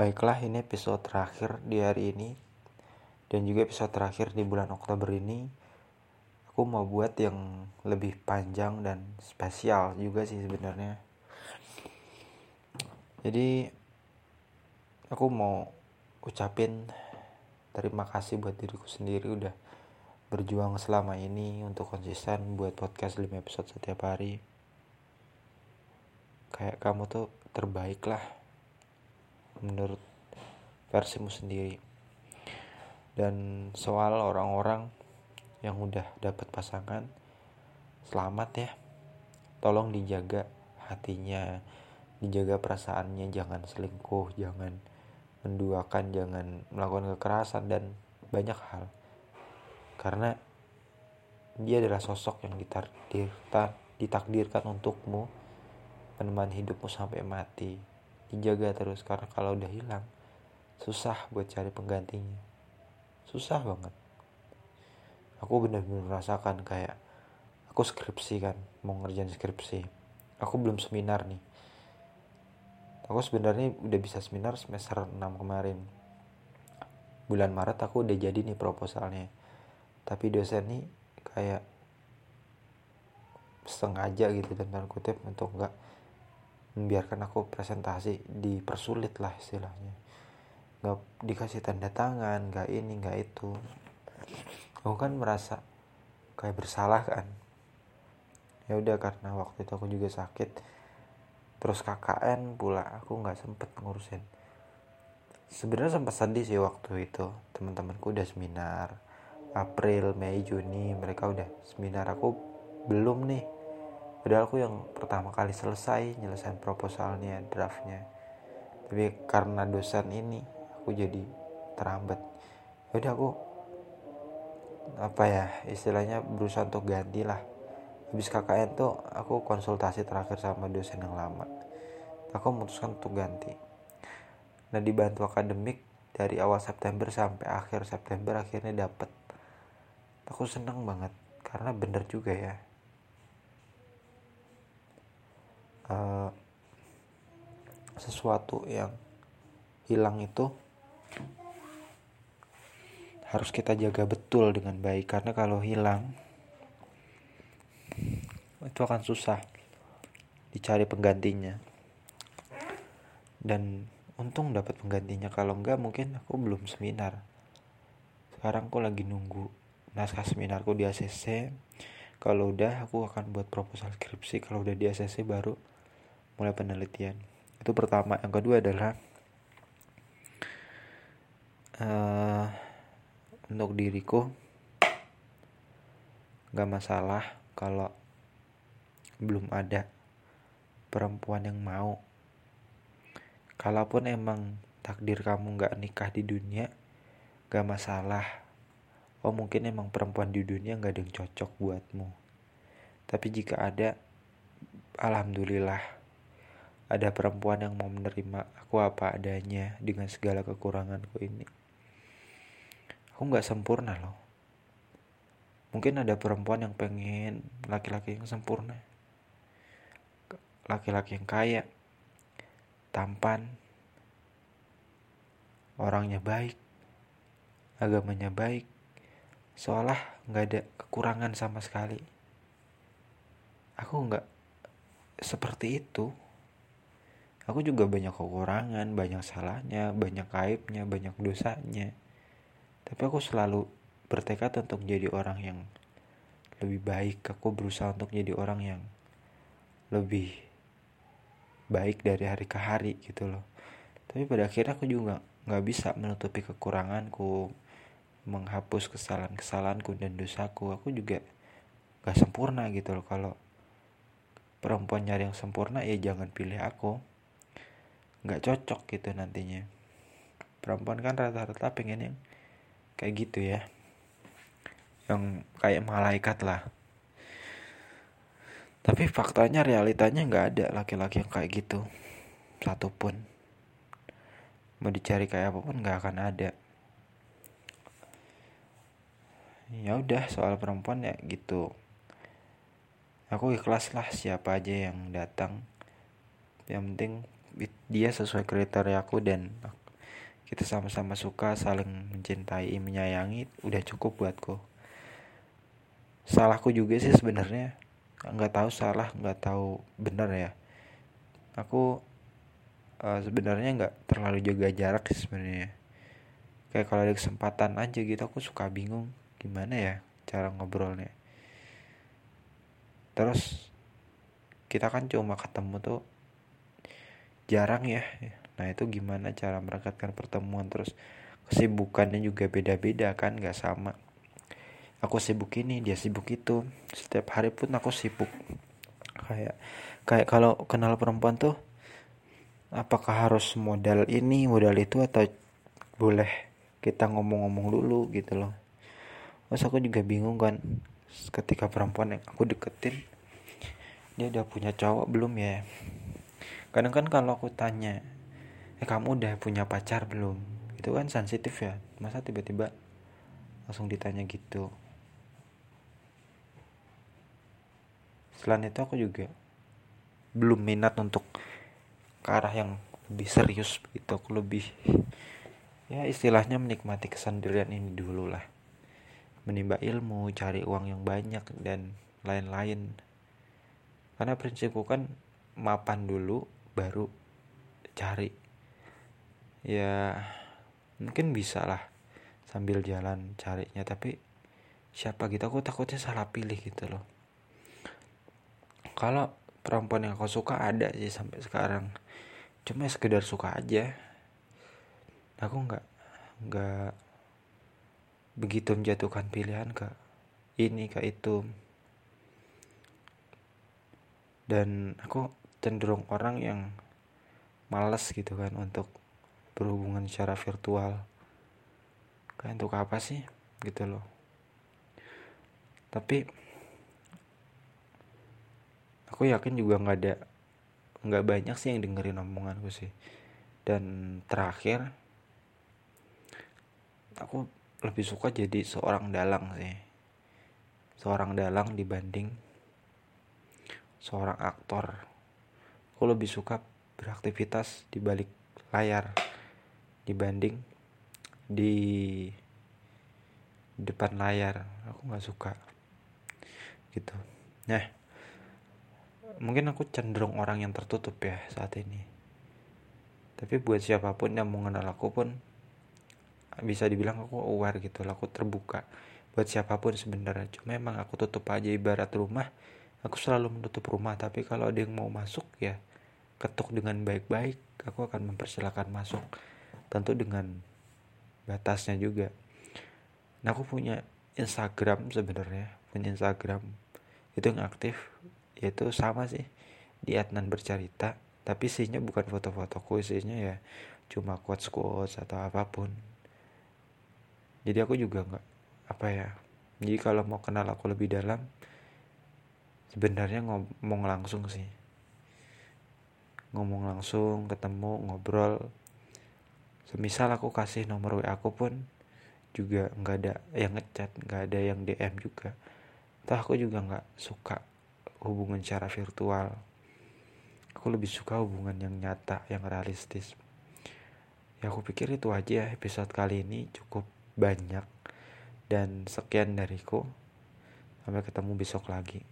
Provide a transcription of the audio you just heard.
Baiklah, ini episode terakhir di hari ini dan juga episode terakhir di bulan Oktober ini. Aku mau buat yang lebih panjang dan spesial juga sih sebenarnya. Jadi aku mau ucapin terima kasih buat diriku sendiri udah berjuang selama ini untuk konsisten buat podcast 5 episode setiap hari. Kayak kamu tuh terbaik lah menurut versimu sendiri? Dan soal orang-orang yang udah dapat pasangan selamat ya. Tolong dijaga hatinya dijaga perasaannya jangan selingkuh jangan menduakan jangan melakukan kekerasan dan banyak hal. Karena dia adalah sosok yang ditakdirkan ditakdirkan untukmu menemani hidupmu sampai mati dijaga terus karena kalau udah hilang susah buat cari penggantinya. Susah banget. Aku bener-bener merasakan kayak aku skripsi kan mau ngerjain skripsi. Aku belum seminar nih. Aku sebenarnya udah bisa seminar semester 6 kemarin. Bulan Maret aku udah jadi nih proposalnya. Tapi dosen nih kayak sengaja gitu dan kutip untuk nggak membiarkan aku presentasi dipersulit lah istilahnya. Nggak dikasih tanda tangan nggak ini nggak itu. Aku kan merasa kayak bersalah kan. Ya udah karena waktu itu aku juga sakit. Terus KKN pula aku nggak sempet ngurusin. Sebenarnya sempat sedih sih waktu itu. Teman-temanku udah seminar. April Mei Juni mereka udah seminar. Aku belum nih padahal aku yang pertama kali selesai nyelesain proposalnya draftnya. Tapi karena dosen ini aku jadi terhambat. Ya udah aku apa ya istilahnya berusaha untuk ganti lah. Habis KKN tuh aku konsultasi terakhir sama dosen yang lama. Aku memutuskan untuk ganti. Nah dibantu akademik dari awal September sampai akhir September akhirnya dapet. Aku seneng banget karena bener juga ya uh, sesuatu yang hilang itu harus kita jaga betul dengan baik. Karena kalau hilang itu akan susah dicari penggantinya. Dan untung dapat penggantinya. Kalau enggak mungkin aku belum seminar. Sekarang aku lagi nunggu naskah seminarku di ACC kalau udah aku akan buat proposal skripsi. Kalau udah di ACC baru mulai penelitian. Itu pertama. Yang kedua adalah uh, untuk diriku gak masalah kalau belum ada perempuan yang mau. Kalaupun emang takdir kamu gak nikah di dunia gak masalah. Oh mungkin emang perempuan di dunia gak ada yang cocok buatmu. Tapi jika ada alhamdulillah ada perempuan yang mau menerima aku apa adanya dengan segala kekuranganku ini. Aku nggak sempurna loh. Mungkin ada perempuan yang pengen laki-laki yang sempurna. Laki-laki yang kaya, tampan, orangnya baik, agamanya baik, seolah nggak ada kekurangan sama sekali. Aku nggak seperti itu aku juga banyak kekurangan banyak salahnya banyak aibnya banyak dosanya. Tapi aku selalu bertekad untuk jadi orang yang lebih baik. Aku berusaha untuk jadi orang yang lebih baik dari hari ke hari gitu loh. Tapi pada akhirnya aku juga nggak bisa menutupi kekuranganku menghapus kesalahan-kesalahanku dan dosaku. Aku juga gak sempurna gitu loh. Kalau perempuan nyari yang sempurna ya jangan pilih aku nggak cocok gitu nantinya. Perempuan kan rata-rata pengen yang kayak gitu ya. Yang kayak malaikat lah. Tapi faktanya realitanya nggak ada laki-laki yang kayak gitu. Satupun. Mau dicari kayak apa pun nggak akan ada. Ya udah soal perempuan ya gitu. Aku ikhlas lah siapa aja yang datang. Yang penting dia sesuai kriteria aku dan kita sama-sama suka saling mencintai menyayangi udah cukup buatku. Salahku juga sih sebenarnya. Nggak tahu salah nggak tahu benar ya. Aku uh, sebenarnya nggak terlalu jaga jarak sih sebenarnya. Kayak kalau ada kesempatan aja gitu aku suka bingung gimana ya cara ngobrolnya. Terus kita kan cuma ketemu tuh jarang ya. Nah itu gimana cara merekatkan pertemuan? Terus kesibukannya juga beda-beda kan nggak sama. Aku sibuk ini dia sibuk itu. Setiap hari pun aku sibuk. Kayak kayak kalau kenal perempuan tuh apakah harus modal ini modal itu atau boleh kita ngomong-ngomong dulu gitu loh. Terus aku juga bingung kan ketika perempuan yang aku deketin dia udah punya cowok belum ya kadang kan kalau aku tanya eh kamu udah punya pacar belum? Itu kan sensitif ya. Masa tiba-tiba langsung ditanya gitu. Selain itu aku juga belum minat untuk ke arah yang lebih serius begitu aku lebih ya istilahnya menikmati kesendirian ini dulu lah. Menimba ilmu cari uang yang banyak dan lain-lain. Karena prinsipku kan mapan dulu baru cari. Ya mungkin bisa lah sambil jalan carinya tapi siapa gitu aku takutnya salah pilih gitu loh. Kalau perempuan yang aku suka ada sih sampai sekarang. Cuma ya sekedar suka aja. Aku nggak nggak begitu menjatuhkan pilihan ke ini ke itu. Dan aku cenderung orang yang males gitu kan untuk berhubungan secara virtual. Kayak untuk apa sih? Gitu loh. Tapi aku yakin juga nggak ada nggak banyak sih yang dengerin omonganku sih. Dan terakhir aku lebih suka jadi seorang dalang sih. Seorang dalang dibanding seorang aktor aku lebih suka beraktivitas di balik layar dibanding di depan layar. Aku nggak suka. Gitu. Nah mungkin aku cenderung orang yang tertutup ya saat ini. Tapi buat siapa pun yang mengenal aku pun bisa dibilang aku aware gitu aku terbuka buat siapa pun sebenarnya. Cuma emang aku tutup aja ibarat rumah aku selalu menutup rumah. Tapi kalau ada yang mau masuk ya ketuk dengan baik-baik aku akan mempersilahkan masuk. Tentu dengan batasnya juga. Nah aku punya Instagram sebenarnya punya Instagram. Itu yang aktif yaitu sama sih di Adnan bercerita. Tapi isinya bukan foto-fotoku isinya ya cuma quotes quotes atau apa pun. Jadi aku juga nggak apa ya jadi kalau mau kenal aku lebih dalam sebenarnya ngomong langsung sih ngomong langsung ketemu ngobrol. Semisal aku kasih nomor WA aku pun juga nggak ada yang ngechat nggak ada yang DM juga. Toh aku juga nggak suka hubungan secara virtual. Aku lebih suka hubungan yang nyata yang realistis. Ya aku pikir itu aja episode kali ini cukup banyak. Dan sekian dariku. Sampai ketemu besok lagi